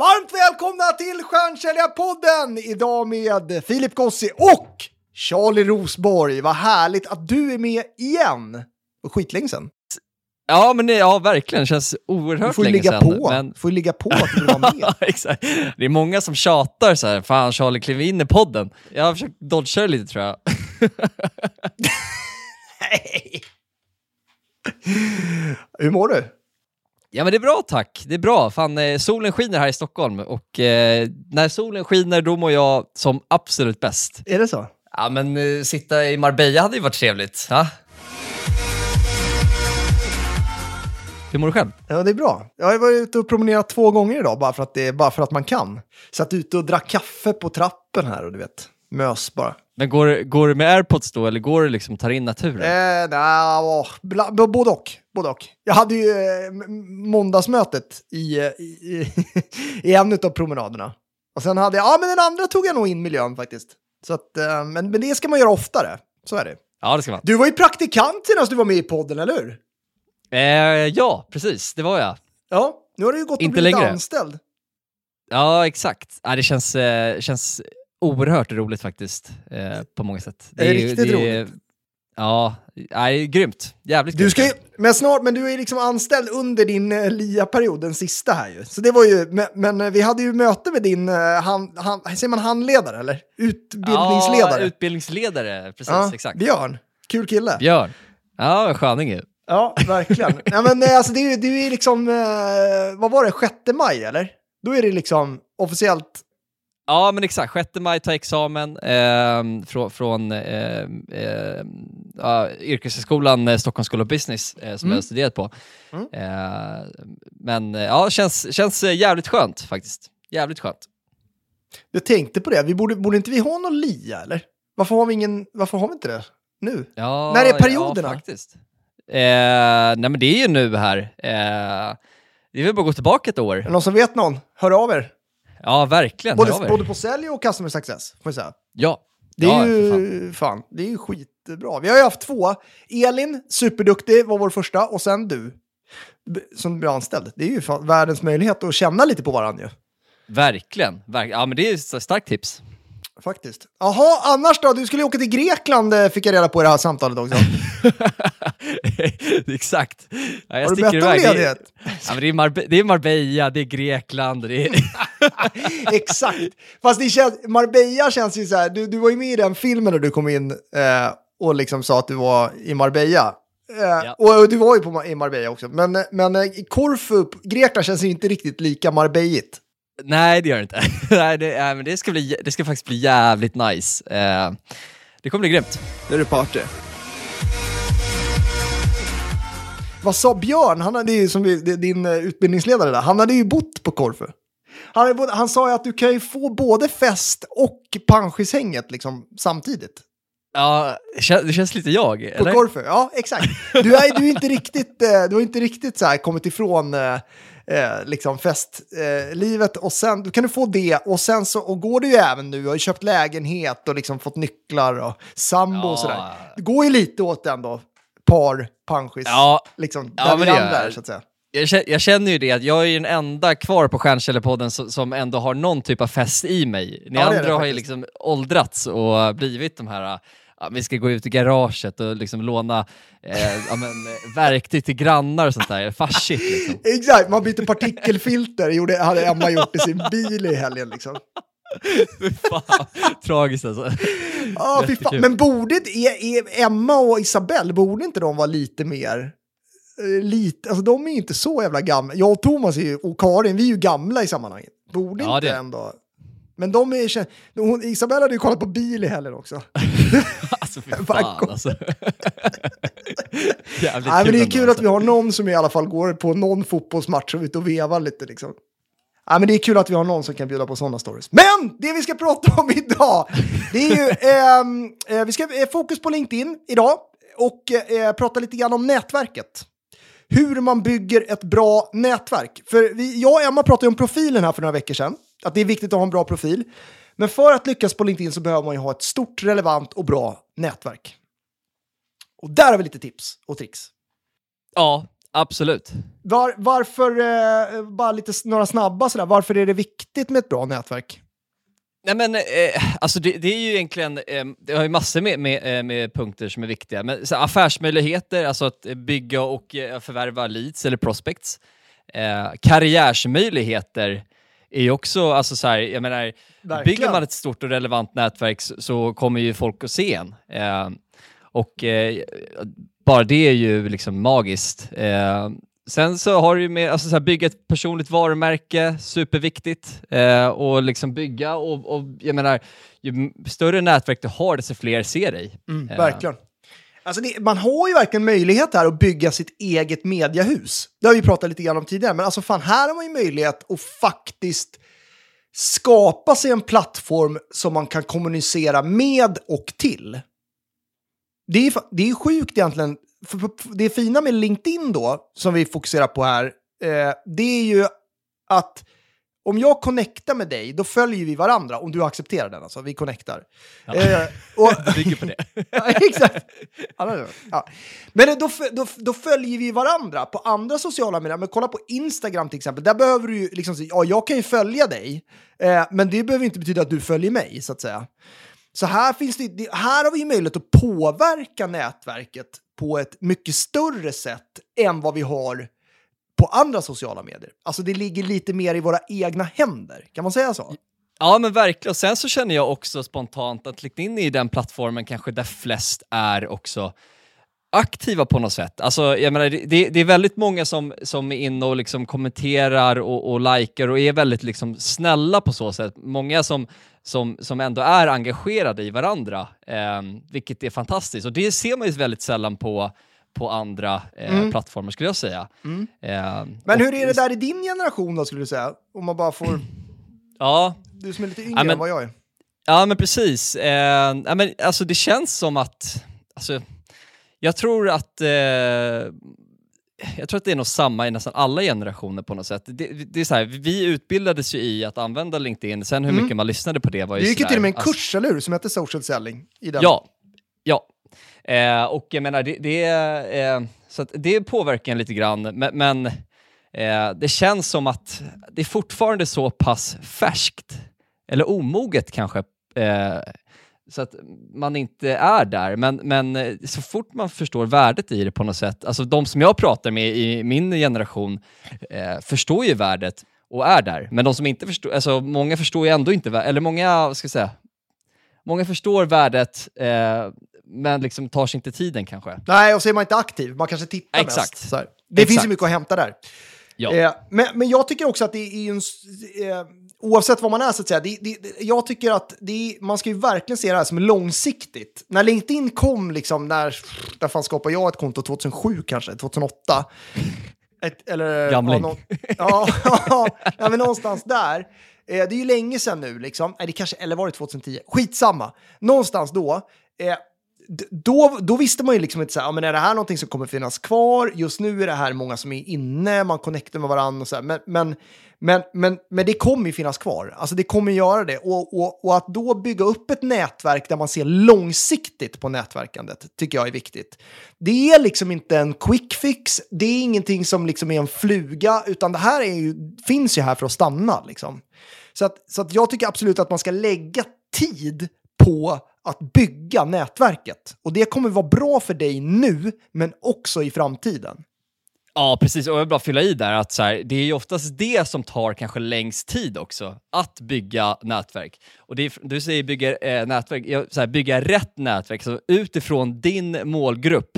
Varmt välkomna till Stjärnsäljarpodden! Idag med Filip Gossi och Charlie Rosborg. Vad härligt att du är med igen. Var skitlänge sedan. Ja, men det, ja, verkligen. Det känns Du oerhört länge ligga sedan. på. Men... får ju ligga på att du vill vara med. Exakt. Det är många som tjatar så här, fan Charlie kliv in i podden. Jag har försökt dodga det lite tror jag. Nej. Hur mår du? Ja men det är bra tack, det är bra. Fan, eh, solen skiner här i Stockholm och eh, när solen skiner då mår jag som absolut bäst. Är det så? Ja men eh, sitta i Marbella hade ju varit trevligt. Ja? Hur mår du själv? Ja, det är bra. Jag har varit ute och promenerat två gånger idag bara för att, det, bara för att man kan. Satt ute och drack kaffe på trappen här och du vet, mös bara. Men går, går du med airpods då eller går du liksom tar in naturen? Eh, nja, bla- b- både och. Både och. Jag hade ju eh, måndagsmötet i, eh, i, i en av promenaderna. Och sen hade jag, ja men den andra tog jag nog in miljön faktiskt. Så att, eh, men, men det ska man göra oftare. Så är det. Ja det ska man. Du var ju praktikant senast du var med i podden, eller hur? Eh, ja, precis, det var jag. Ja, nu har du ju gått och Inte blivit längre. anställd. Ja, exakt. Ja, det känns, eh, känns oerhört roligt faktiskt, eh, på många sätt. Det är riktigt roligt. Ja, det är grymt. Jävligt Du ska ju, men snart, men du är liksom anställd under din uh, LIA-period, den sista här ju. Så det var ju, men, men eh, vi hade ju möte med din, uh, han, han, säger man handledare eller? Utbildningsledare. Ja, utbildningsledare, precis, Ja, exakt. Björn, kul kille. Björn. Ja, sköning ju. Ja, verkligen. ja, men eh, alltså det är det är ju liksom, eh, vad var det, 6 maj eller? Då är det liksom officiellt, Ja, men exakt. 6 maj tar examen eh, från, från eh, eh, yrkeshögskolan Stockholms School of Business eh, som Mm. jag har studerat på. Mm. Eh, men eh, ja, känns, känns eh, jävligt skönt faktiskt. Jävligt skönt. jag tänkte på det, vi borde, borde inte vi ha någon LIA eller? Varför har vi ingen, varför har vi inte det nu? Ja, När är perioderna? Ja, faktiskt. Eh, nej, men det är ju nu här. Det är väl bara att gå tillbaka ett år. någon som vet någon? Hör av er. Ja, verkligen. Både, både på sälj och customer success, får jag säga. Ja. Det är ja, ju fan. fan. det är ju skitbra. Vi har ju haft två. Elin, superduktig, var vår första. Och sen du, som blir anställd. Det är ju fan världens möjlighet att känna lite på varandra ju. Verkligen. Verk- ja, men det är ett starkt tips. Faktiskt. Jaha, annars då? Du skulle ju åka till Grekland eh, fick jag reda på i det här samtalet också. Exakt. Ja, jag Har du bett om iväg. Det är- ledighet? Ja, det, är Marbe- det är Marbella, det är Grekland, det är... Exakt. Fast det känns, Marbella känns ju så här, du, du var ju med i den filmen när du kom in eh, och liksom sa att du var i Marbella. Eh, Ja. och, och du var ju på, i Marbella också. Men, men eh, Korfu, Grekland känns ju inte riktigt lika Marbelligt. Nej, det gör det inte. Nej, det, nej, men det, ska bli, det ska faktiskt bli jävligt nice. Eh, det kommer bli grymt. Det är det party. Vad sa Björn? Han hade ju, som din eh, utbildningsledare där, han hade ju bott på Korfu. Han, han sa ju att du kan ju få både fest och panschishänget liksom samtidigt. Ja, det känns, lite jag, På eller? Korfu, ja exakt. Du är, du är inte riktigt, eh, du har inte riktigt så här kommit ifrån eh, eh, liksom festlivet och sen då kan du få det och sen så och går du ju även nu och har ju köpt lägenhet och liksom fått nycklar och sambo och Ja. sådär. Det går ju lite åt den då, par, panschis, Ja, liksom Ja, där vi andra är så att säga. Jag, känner, jag känner ju det, att jag är den enda kvar på Stjärnkällarpodden som, som ändå har någon typ av fest i mig. Ni Ja, andra det har ju liksom åldrats och blivit de här, ja, vi ska gå ut i garaget och liksom låna eh, ja, men, eh, verktyg till grannar och sånt där. Farsigt liksom. Exakt, man byter partikelfilter, gjorde, hade Emma gjort i sin bil i helgen liksom. Fan, tragiskt alltså. Ja. Men borde är, är Emma och Isabelle, borde inte de vara lite mer... eh, Lite, alltså de är inte så jävla gamla. Jag och Thomas ju, och Karin, vi är ju gamla i sammanhanget. Borde Ja, inte det- ändå... Men de är... Hon, Isabelle hade ju kollat på bil i helgen också. Alltså fy Fan, alltså. Jävligt Nej, men det är kul alltså. att vi har någon som i alla fall går på någon fotbollsmatch och ute och vevar lite liksom. Ja, men det är kul att vi har någon som kan bjuda på sådana stories. Men det vi ska prata om idag, det är ju, ehm, eh, vi ska eh, fokus på LinkedIn idag och eh, prata lite grann om nätverket. Hur man bygger ett bra nätverk. För vi, jag och Emma pratade om profilen här för några veckor sedan, att det är viktigt att ha en bra profil. Men för att lyckas på LinkedIn så behöver man ju ha ett stort, relevant och bra nätverk. Och där har vi lite tips och tricks. Ja, absolut. Var, varför, eh, bara lite några snabba sådär, varför är det viktigt med ett bra nätverk? Nej men, eh, alltså det, det är ju egentligen, eh, det har ju massor med, med, eh, med punkter som är viktiga, men så affärsmöjligheter, alltså att bygga och eh, förvärva leads eller prospects. Eh, karriärsmöjligheter är ju också, alltså så här, jag menar, Verkligen. bygger man ett stort och relevant nätverk så, så kommer ju folk att se en. Eh, och bara det är ju liksom magiskt. Sen så har du ju med, alltså så här, bygga ett personligt varumärke, superviktigt. Eh, och liksom bygga och, och jag menar, ju större nätverk du har, desto fler ser dig. Mm, Eh, verkligen. Alltså det, man har ju verkligen möjlighet här att bygga sitt eget mediahus. Det har vi pratat lite grann om tidigare, men alltså fan, här har man ju möjlighet att faktiskt skapa sig en plattform som man kan kommunicera med och till. Det är, det är sjukt egentligen. Det fina med LinkedIn då, som vi fokuserar på här, eh, det är ju att om jag connectar med dig, då följer vi varandra. Om du accepterar den, alltså. Vi connectar. Eh, och, Bygger på det. ja, exakt. Det. Ja. Men då, då, då följer vi varandra på andra sociala medier. Men kolla på Instagram till exempel. Där behöver du ju liksom ja, jag kan ju följa dig, eh, men det behöver inte betyda att du följer mig, så att säga. Så här, finns det, det, här har vi ju möjlighet att påverka nätverket på ett mycket större sätt än vad vi har på andra sociala medier. Alltså det ligger lite mer i våra egna händer, kan man säga så? Ja men verkligen, och sen så känner jag också spontant att LinkedIn är den plattformen kanske där flest är också aktiva på något sätt. Alltså, jag menar, det, det är väldigt många som, som är inne och liksom kommenterar och, och likar och är väldigt liksom snälla på så sätt. Många som, som, som ändå är engagerade i varandra, eh, vilket är fantastiskt. Och det ser man ju väldigt sällan på, på andra eh, plattformar skulle jag säga. Eh, Men hur är det där i din generation då, skulle du säga? Om man bara får... Ja, Du som är lite yngre Ja, men- än vad jag är. Ja men precis. Eh, ja, men, alltså, det känns som att, alltså, jag tror att eh, jag tror att det är nog samma i nästan alla generationer på något sätt. Det, det är så här, vi utbildades ju i att använda LinkedIn, sen hur mycket man lyssnade på det var ju Du gick ju till och med en alltså- kurs, eller hur? Som heter social selling. I den. Ja, ja. Eh, och jag menar, det, det, eh, så det påverkar en lite grann, men, men eh, det känns som att det är fortfarande så pass färskt, eller omoget kanske, eh, så att man inte är där. Men, men eh, så fort man förstår värdet i det på något sätt, alltså de som jag pratar med i min generation eh, förstår ju värdet och är där. Men de som inte förstår, alltså många förstår ju ändå inte, eller många, ska jag säga, många förstår värdet eh, men liksom tar sig inte tiden kanske. Nej, och så är man inte aktiv. Man kanske tittar Exakt. mest. Det finns ju Exakt. mycket att hämta där. Ja. Eh, men, men jag tycker också att det är en... Eh, oavsett vad man är, så att säga. Det, det, jag tycker att det man ska ju verkligen se det här som långsiktigt. När LinkedIn kom, liksom, när, där fan skapade jag ett konto 2007 kanske, 2008. Ett, eller, Gamling. Ja, nå- ja, ja, men någonstans där. Eh, det är ju länge sedan nu, liksom. Nej, det kanske, eller var det 2010? Skitsamma. Någonstans då. Eh, då, då visste man ju liksom inte så här, ja, men är det här någonting som kommer finnas kvar? Just nu är det här många som är inne, man connectar med varandra och så här. Men, men, men, men, men det kommer ju finnas kvar. Alltså det kommer göra det. Och, och, och att då bygga upp ett nätverk där man ser långsiktigt på nätverkandet tycker jag är viktigt. Det är liksom inte en quick fix, det är ingenting som liksom är en fluga, utan det här är ju, finns ju här för att stanna. Liksom. Så, att, så att jag tycker absolut att man ska lägga tid på att bygga nätverket. Och det kommer vara bra för dig nu, men också i framtiden. Ja, precis. Och jag vill bara fylla i där att så här, det är ju oftast det som tar kanske längst tid också, att bygga nätverk. Och det är, du säger bygga eh, nätverk, så här, bygga rätt nätverk, så utifrån din målgrupp.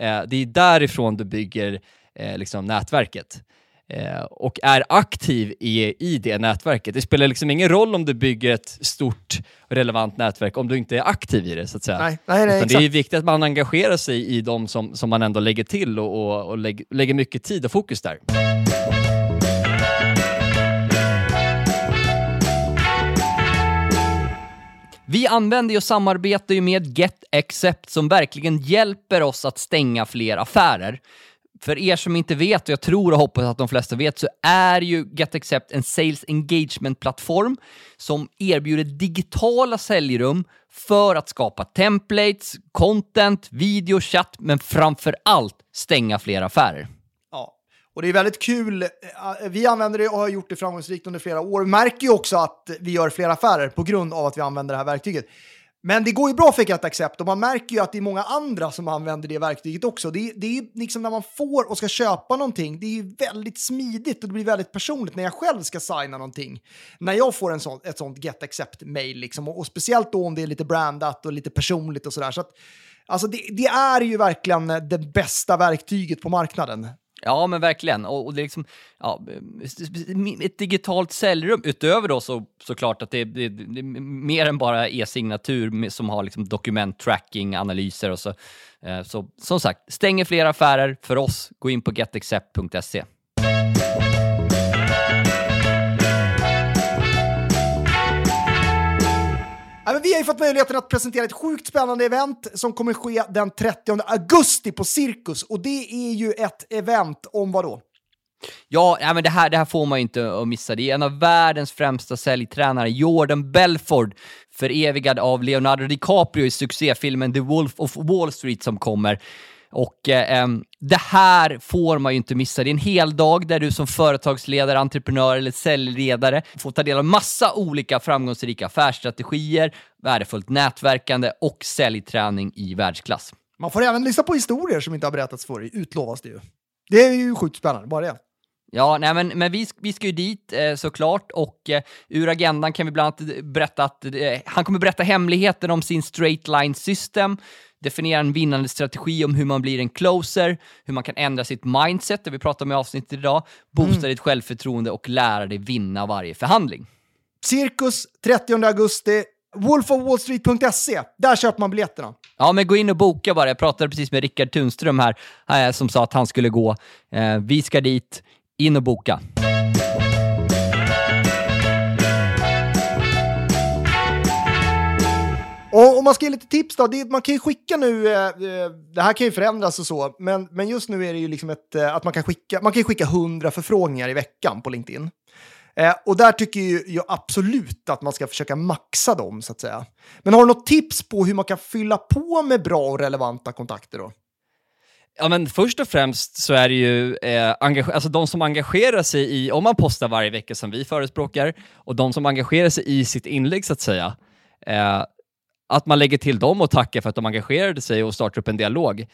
Eh, det är därifrån du bygger eh, liksom nätverket. Eh, och är aktiv i, i det nätverket. Det spelar liksom ingen roll om du bygger ett stort relevant nätverk om du inte är aktiv i det. så att säga. Nej, nej, nej, det är viktigt att man engagerar sig i de som, som man ändå lägger till och, och, och lägger, lägger mycket tid och fokus där. Vi använder och samarbetar ju med Get som verkligen hjälper oss att stänga fler affärer. För er som inte vet, och jag tror och hoppas att de flesta vet, så är ju GetAccept en sales engagement-plattform som erbjuder digitala säljrum för att skapa templates, content, video, chatt, men framför allt stänga fler affärer. Ja, och det är väldigt kul. Eh, vi använder det och har gjort det framgångsrikt under flera år. Vi märker ju också att vi gör fler affärer på grund av att vi använder det här verktyget. Men det går ju bra för Get Accept och man märker ju att det är många andra som använder det verktyget också. Det är, det är liksom när man får och ska köpa någonting, det är ju väldigt smidigt och det blir väldigt personligt när jag själv ska signa någonting. När jag får en sån, ett sånt Get Accept-mail liksom, och, och speciellt då om det är lite brandat och lite personligt och sådär. Så att, alltså det, det är ju verkligen det bästa verktyget på marknaden. Ja, men verkligen. Och, och det är liksom, ja, ett digitalt säljrum utöver då så, såklart att det, det, det är mer än bara e-signatur som har liksom dokument tracking, analyser och så. Eh, så som sagt, stänger fler affärer för oss. Gå in på getaccept.se. vi har ju fått möjligheten att presentera ett sjukt spännande event som kommer ske den 30 augusti på Cirkus. Och det är ju ett event om vad då? Ja, nej, men det, här, det här får man ju inte att missa. Det är en av världens främsta säljtränare, Jordan Belford, förevigad av Leonardo DiCaprio i succéfilmen The Wolf of Wall Street som kommer. Och eh, det här får man ju inte missa. Det är en hel dag där du som företagsledare, entreprenör eller säljledare får ta del av massa olika framgångsrika affärsstrategier, värdefullt nätverkande och säljträning i världsklass. Man får även lyssna på historier som inte har berättats förr, utlovas det ju. Det är ju sjukt spännande, bara det. Ja, nej, men, men vi, vi ska ju dit eh, såklart och eh, ur agendan kan vi bland annat berätta att eh, han kommer berätta hemligheten om sin straight line system, definiera en vinnande strategi om hur man blir en closer, hur man kan ändra sitt mindset, det vi pratar om i avsnittet idag, boosta ditt självförtroende och lära dig vinna varje förhandling. Cirkus 30 augusti, wolfofwallstreet.se. Där köper man biljetterna. Ja, men gå in och boka bara. Jag pratade precis med Rickard Tunström här, eh, som sa att han skulle gå. Eh, vi ska dit, in och boka. Man ska ge lite tips då, det, man kan ju skicka nu, eh, eh, det här kan ju förändras och så, men, men just nu är det ju liksom ett, eh, att man kan skicka, man kan skicka 100 förfrågningar i veckan på LinkedIn. Eh, och där tycker ju jag absolut att man ska försöka maxa dem, så att säga. Men har du något tips på hur man kan fylla på med bra och relevanta kontakter då? Ja, men först och främst så är det ju eh, alltså de som engagerar sig i, om man postar varje vecka som vi förespråkar, och de som engagerar sig i sitt inlägg så att säga, eh, att man lägger till dem och tackar för att de engagerade sig och startar upp en dialog.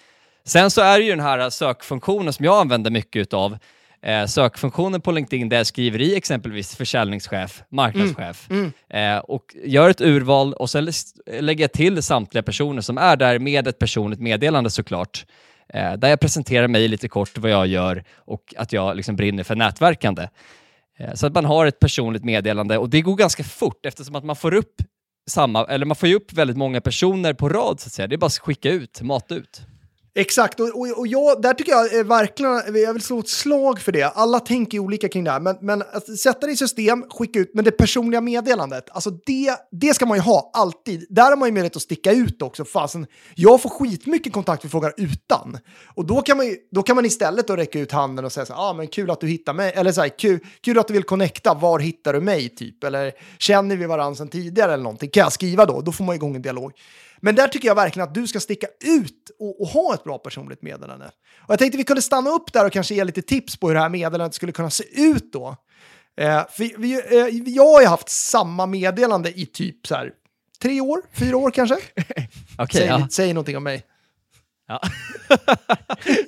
Sen så är det ju den här sökfunktionen som jag använder mycket utav, eh, sökfunktionen på LinkedIn där jag skriver i exempelvis försäljningschef, marknadschef Eh, och gör ett urval och sen lä- lägger jag till samtliga personer som är där med ett personligt meddelande såklart. Eh, där jag presenterar mig lite kort vad jag gör och att jag liksom brinner för nätverkande. Så att man har ett personligt meddelande och det går ganska fort eftersom att man får upp samma, eller man får ju upp väldigt många personer på rad så att säga. Det är bara att skicka ut, mata ut. Exakt, och, och, och jag, där tycker jag eh, verkligen, eh, jag vill slå ett slag för det. Alla tänker ju olika kring det här, men, men att sätta det i system, skicka ut, men det personliga meddelandet, alltså det, det ska man ju ha alltid. Där har man ju möjlighet att sticka ut också. Fasen, jag får skitmycket kontaktförfrågningar utan. Och då kan man, ju, då kan man istället då räcka ut handen och säga så här, ah, men kul att du hittar mig, eller så här, kul, kul att du vill connecta, var hittar du mig, typ? Eller känner vi varandra sedan tidigare eller någonting? Kan jag skriva då? Då får man igång en dialog. Men där tycker jag verkligen att du ska sticka ut och, och ha ett bra personligt meddelande. Och jag tänkte vi kunde stanna upp där och kanske ge lite tips på hur det här meddelandet skulle kunna se ut då. Eh, för vi, eh, jag har ju haft samma meddelande i typ så här tre år, fyra år kanske. Okej, säg, ja. säg någonting om mig ja.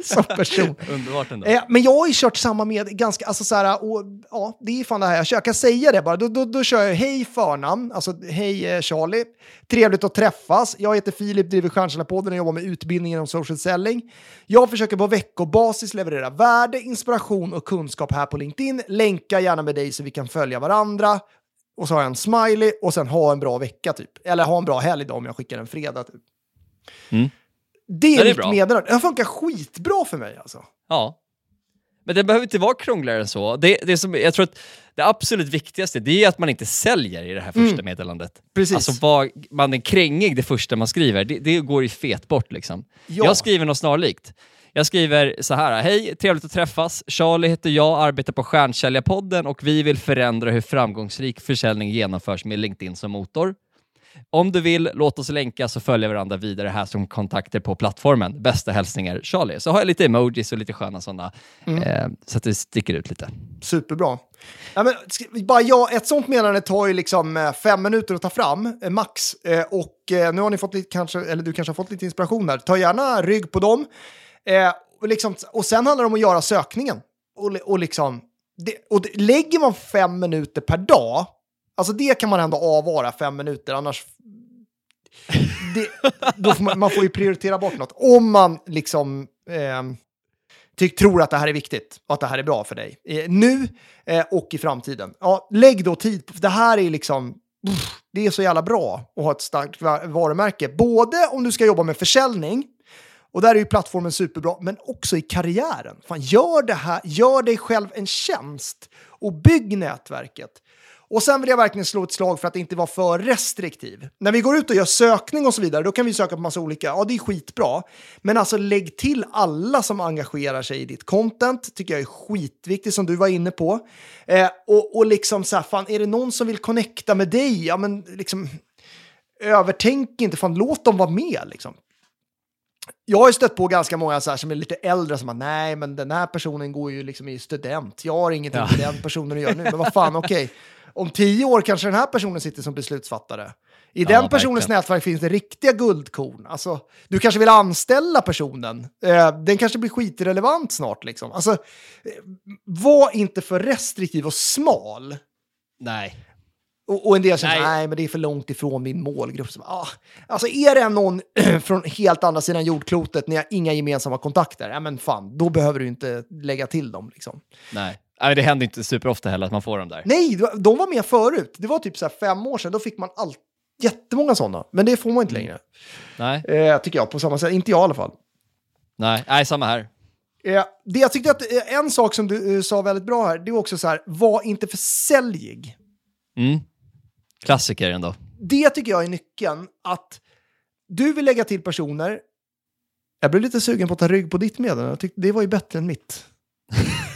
som person. Underbart ändå. Eh, men jag har ju kört samma med ganska, alltså så här, och, ja, det är fan det här jag kör. Jag kan säga det bara. Då, då, då kör jag hej förnamn, alltså hej eh, Charlie. Trevligt att träffas. Jag heter Filip, driver Stjärnkällarpodden och jobbar med utbildning inom social selling. Jag försöker på veckobasis leverera värde, inspiration och kunskap här på LinkedIn. Länka gärna med dig så vi kan följa varandra. Och så har jag en smiley och sen ha en bra vecka typ. Eller ha en bra helg då om jag skickar en fredag typ. Mm. Det är, det är mitt meddelande. Det funkar skitbra för mig alltså. Ja. Men det behöver inte vara krångligare än så. Det, det som, jag tror att det absolut viktigaste det är att man inte säljer i det här första meddelandet. Mm. Precis. Alltså var man är krängig det första man skriver, det, det går ju fet bort liksom. Ja. Jag skriver något snarlikt. Jag skriver så här, hej, trevligt att träffas. Charlie heter jag, arbetar på Stjärnsäljarpodden och vi vill förändra hur framgångsrik försäljning genomförs med LinkedIn som motor. Om du vill, låt oss länka så följer varandra vidare här som kontakter på plattformen. Bästa hälsningar Charlie. Så har jag lite emojis och lite sköna sådana, Mm. eh, så att det sticker ut lite. Superbra. Ja, men, bara ja, ett sånt meddelande tar ju liksom eh, fem minuter att ta fram, eh, max. Eh, och nu har ni fått lite, kanske, eller du kanske har fått lite inspiration där. Ta gärna rygg på dem. Eh, och, liksom, och sen handlar det om att göra sökningen. Och, och liksom, det, och det, lägger man fem minuter per dag, alltså det kan man ändå avvara fem minuter, annars... Det, då får man, man får ju prioritera bort något. Om man liksom... eh, tyck, tror att det här är viktigt och att det här är bra för dig. Eh, nu eh, och i framtiden. Ja, lägg då tid på, det här är liksom, Pff, det är så jävla bra att ha ett starkt varumärke. Både om du ska jobba med försäljning, och där är ju plattformen superbra, men också i karriären. Fan, gör, det här, gör dig själv en tjänst och bygg nätverket. Och sen vill jag verkligen slå ett slag för att inte vara för restriktiv. När vi går ut och gör sökning och så vidare, då kan vi söka på massa olika, ja det är skitbra. Men alltså lägg till alla som engagerar sig i ditt content, tycker jag är skitviktigt som du var inne på. Eh, och, och liksom så här, fan är det någon som vill connecta med dig, ja men liksom övertänk inte, fan låt dem vara med liksom. Jag har ju stött på ganska många så här som är lite äldre som bara, nej men den här personen går ju liksom i student, jag har ingenting Ja. med den personen att göra nu, men vad fan okej. Om tio år kanske den här personen sitter som beslutsfattare. I den personens verkligen. nätverk finns det riktiga guldkorn. Alltså, du kanske vill anställa personen. Eh, den kanske blir skitrelevant snart. Liksom. Alltså, eh, var inte för restriktiv och smal. Nej. Och, och en del känner nej, men det är för långt ifrån min målgrupp. Så, ah. Alltså är det någon från helt andra sidan jordklotet, ni har inga gemensamma kontakter, ja men fan, då behöver du inte lägga till dem. Liksom. Nej. Nej, det händer inte superofta heller att man får dem där. Nej, de var med förut. Det var typ så här fem år sedan, då fick man allt, jättemånga sådana. Men det får man inte längre, Nej. eh, tycker jag, på samma sätt. Inte jag i alla fall. Nej, Nej samma här. Eh, det jag tyckte att eh, en sak som du eh, sa väldigt bra här, det var också så här, var inte för säljig. Mm. Klassiker ändå. Det tycker jag är nyckeln, att du vill lägga till personer. Jag blev lite sugen på att ta rygg på ditt meddelande. Det var ju bättre än mitt.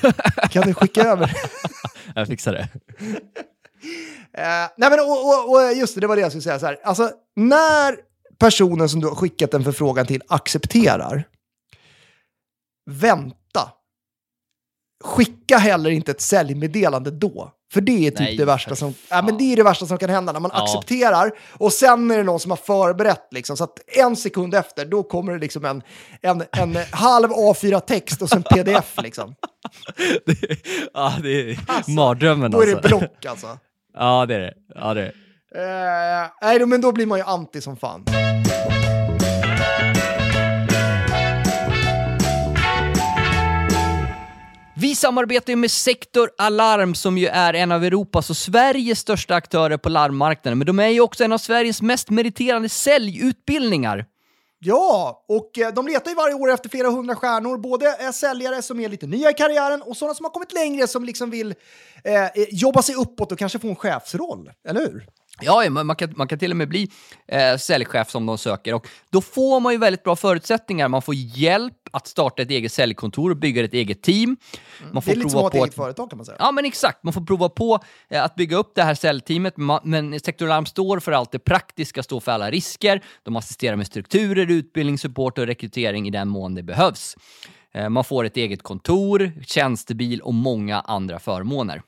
kan du skicka över? Jag fixar det. Eh, nej men och, och, och just det, det var det jag skulle säga. Så här. Alltså, när personen som du har skickat en förfrågan till accepterar, vänta. Skicka heller inte ett säljmeddelande då. För det är typ Nej, det värsta som, ja, men det är det värsta som kan hända när man Ja. accepterar och sen är det någon som har förberett liksom, så att en sekund efter då kommer det liksom en, en, en halv A4-text och sen pdf liksom. det ja, det är Alltså, mardrömmen Då är det alltså. block alltså. Ja, det är det. Ja, det är det. Eh, nej, men då blir man ju anti som fan. Vi samarbetar ju med Sektor Alarm som ju är en av Europas och Sveriges största aktörer på larmmarknaden. Men de är ju också en av Sveriges mest meriterande säljutbildningar. Ja, och eh, de letar ju varje år efter flera hundra stjärnor. Både säljare som är lite nya i karriären och sådana som har kommit längre som liksom vill eh, eh jobba sig uppåt och kanske få en chefsroll. Eller hur? Ja, man man kan, man kan till och med bli eh, säljchef som de söker och då får man ju väldigt bra förutsättningar. Man får hjälp att starta ett eget säljkontor och bygga ett eget team. Man Det får är lite som att ha ett eget företag kan man säga. Ja, men exakt. Man får prova på eh, att bygga upp det här säljteamet, men Sektor Alarm står för allt det praktiska, står för alla risker. De assisterar med strukturer, utbildning, support och rekrytering i den mån det behövs. Eh, Man får ett eget kontor, tjänstebil och många andra förmåner.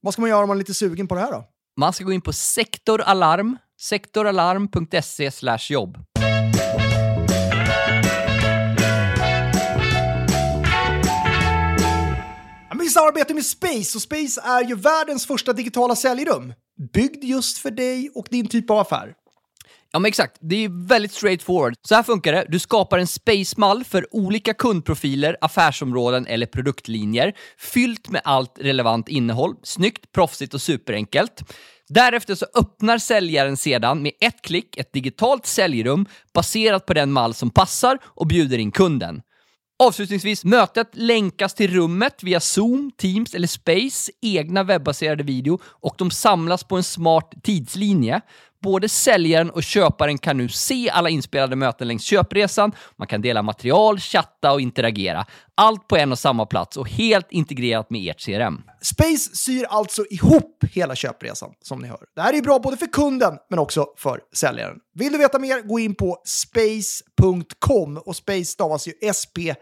Vad ska man göra om man är lite sugen på det här då? Man ska gå in på sektoralarm, sektoralarm.se jobb. Vi samarbetar med Space och Space är ju världens första digitala säljrum. Byggd just för dig och din typ av affär. Ja, men exakt. Det är ju väldigt straightforward. Så här funkar det. Du skapar en space-mall för olika kundprofiler, affärsområden eller produktlinjer, fyllt med allt relevant innehåll. Snyggt, proffsigt och superenkelt. Därefter så öppnar säljaren sedan med ett klick ett digitalt säljrum baserat på den mall som passar och bjuder in kunden. Avslutningsvis, mötet länkas till rummet via Zoom, Teams eller Space egna webbaserade video och de samlas på en smart tidslinje. Både säljaren och köparen kan nu se alla inspelade möten längs köpresan. Man kan dela material, chatta och interagera. Allt på en och samma plats och helt integrerat med ert CRM. Space syr alltså ihop hela köpresan, som ni hör. Det här är ju bra både för kunden, men också för säljaren. Vill du veta mer, gå in på space.com och space stavas ju S-P-C-E.com.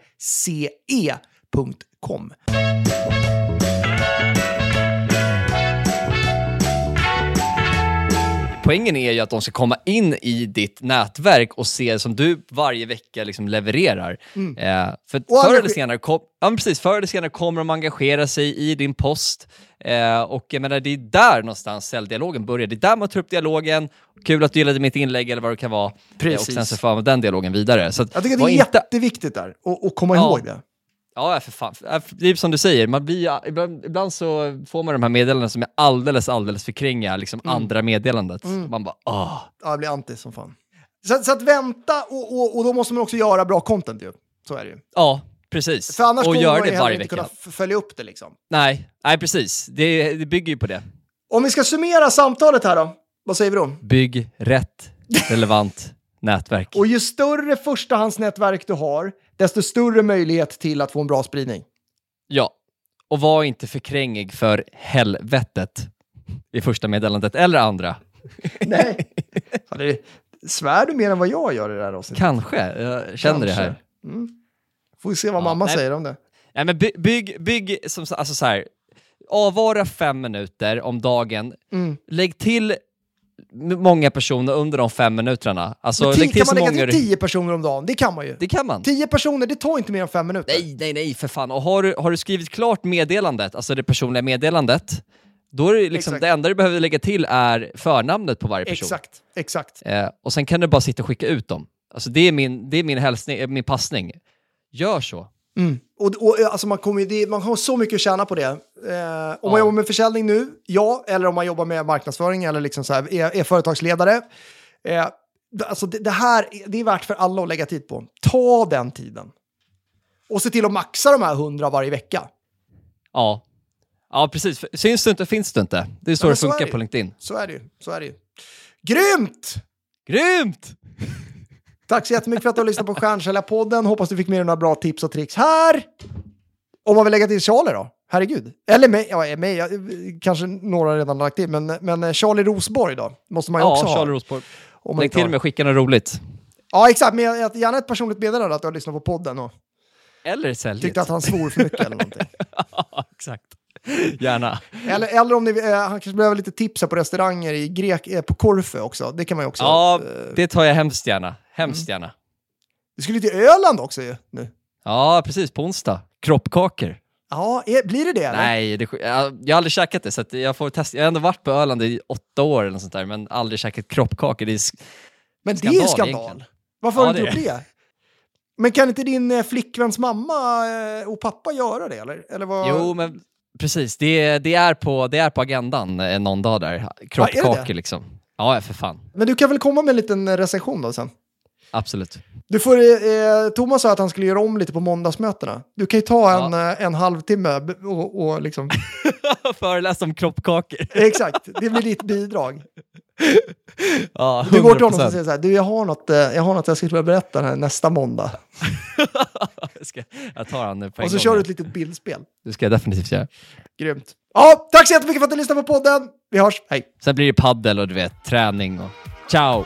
Poängen är ju att de ska komma in i ditt nätverk och se som du varje vecka liksom levererar. Eh, för Och förr eller, senare kom, ja, men precis, förr eller senare kommer de engagera sig i din post. Eh, och jag menar, det är där någonstans säljdialogen börjar. Det är där man tar upp dialogen. Kul att du gillade mitt inlägg eller vad det kan vara. Eh, och Precis. sen så för man den dialogen vidare. Så att Jag tycker det är inte, jätteviktigt där, att att komma Ja. ihåg det. Ja, för fan. Det är som du säger, man blir, ibland, ibland så får man de här meddelandena som är alldeles, alldeles förkränga liksom Mm. andra meddelandet. Man bara, åh. Ja, jag blir anti som fan. Så, så att vänta, och, och, och då måste man också göra bra content ju. Så är det ju. Ja, precis. För annars och kommer gör man det ju heller inte vecka. kunna följa upp det liksom. Nej, nej precis. Det, det bygger ju på det. Om vi ska summera samtalet här då, vad säger vi då? Bygg rätt, relevant nätverk. Och ju större förstahandsnätverk du har, desto större möjlighet till att få en bra spridning. Ja, och var inte för krängig för helvetet i första meddelandet eller andra. Nej. Det, svär du mer än vad jag gör i det här avsnittet? Kanske, jag känner det här. Kanske. Mm. Får vi se vad Ja, mamma nej. säger om det. Nej, men by- bygg, bygg som, alltså så här, avvara fem minuter om dagen. Mm. Lägg till många personer under de fem minuterna. Alltså, Men till kan man lägga många... till tio personer om dagen? Det kan man ju. Det kan man. Tio personer, det tar inte mer än fem minuter. Nej, nej, nej, för fan. Och har du, har du skrivit klart meddelandet, alltså det personliga meddelandet, då är det liksom, det enda du behöver lägga till är förnamnet på varje person. Exakt, exakt. Eh, och sen kan du bara sitta och skicka ut dem. Alltså det är min, det är min, hälsning, eh, min passning. Gör så. Mm. Och, och, alltså man, kommer, det, man har så mycket att tjäna på det. Eh, om man jobbar med försäljning nu, ja, eller om man jobbar med marknadsföring eller liksom så här, är, är företagsledare. Eh, det- alltså det, det här är- det är värt för alla att lägga tid på. Ta den tiden. Och se till att maxa de här hundra varje vecka. Ja. Ja, precis. Syns du inte finns du inte. Det är så Ja, det så funkar det på. LinkedIn. Så är det ju. Så är det ju. Grymt! Grymt! Tack så jättemycket för att du har lyssnat på Stjärnsäljarpodden. Hoppas du fick med dig några bra tips och tricks här. Om man vill lägga till Charlie då? Herregud. Eller mig, ja, mig ja, kanske några redan lagt till, men, men Charlie Rosborg då? Måste man ju Ja, också Charlie ha. Rosborg. Om Lägg till med skicka något roligt. Ja, exakt. Men jag- gärna ett personligt meddelande att du har lyssnat på podden och Eller sälj. tyckte att han svor för mycket eller någonting. Ja, exakt. Gärna. Eller, eller om ni, eh, han kanske behöver lite tips på restauranger i Grek, eh, på Korfu också. Det kan man ju också. Ja, eh, det tar jag hemskt gärna. Hemskt Mm. gärna. Du skulle till Öland också ju nu. Ja, precis. På onsdag. Kroppkakor. Ja, är, blir det det? Eller? Nej, det, jag, jag har aldrig käkat det, så jag får testa. Jag har ändå varit på Öland i åtta år eller sånt där, men aldrig käkat kroppkakor. Det är, Men det är ju Skandal egentligen. Varför har Ja, du inte det gjort det? Men kan inte din eh, flickväns mamma eh, och pappa göra det? Eller, eller vad? Jo, men precis. Det, det, är, på, det är på agendan eh, någon dag där. Kroppkakor det? liksom. Ja, för fan. Men du kan väl komma med en liten recension då sen? Absolut. Du får, eh, Thomas sa att han skulle göra om lite på måndagsmötena. Du kan ju ta en, Ja. eh, en halvtimme och, och liksom... Föreläsa om kroppkakor. Exakt, det blir ditt bidrag. Ja, Du går till honom 100%. och säger så här, du jag har något, eh, jag har något jag skulle vilja berätta här nästa måndag. jag, ska, jag tar han nu på en Och så gång kör du ett litet bildspel. Det ska jag definitivt göra. Grymt. Ja, tack så jättemycket för att du lyssnade på podden. Vi hörs, hej. Sen blir det paddel och du vet, träning och ciao!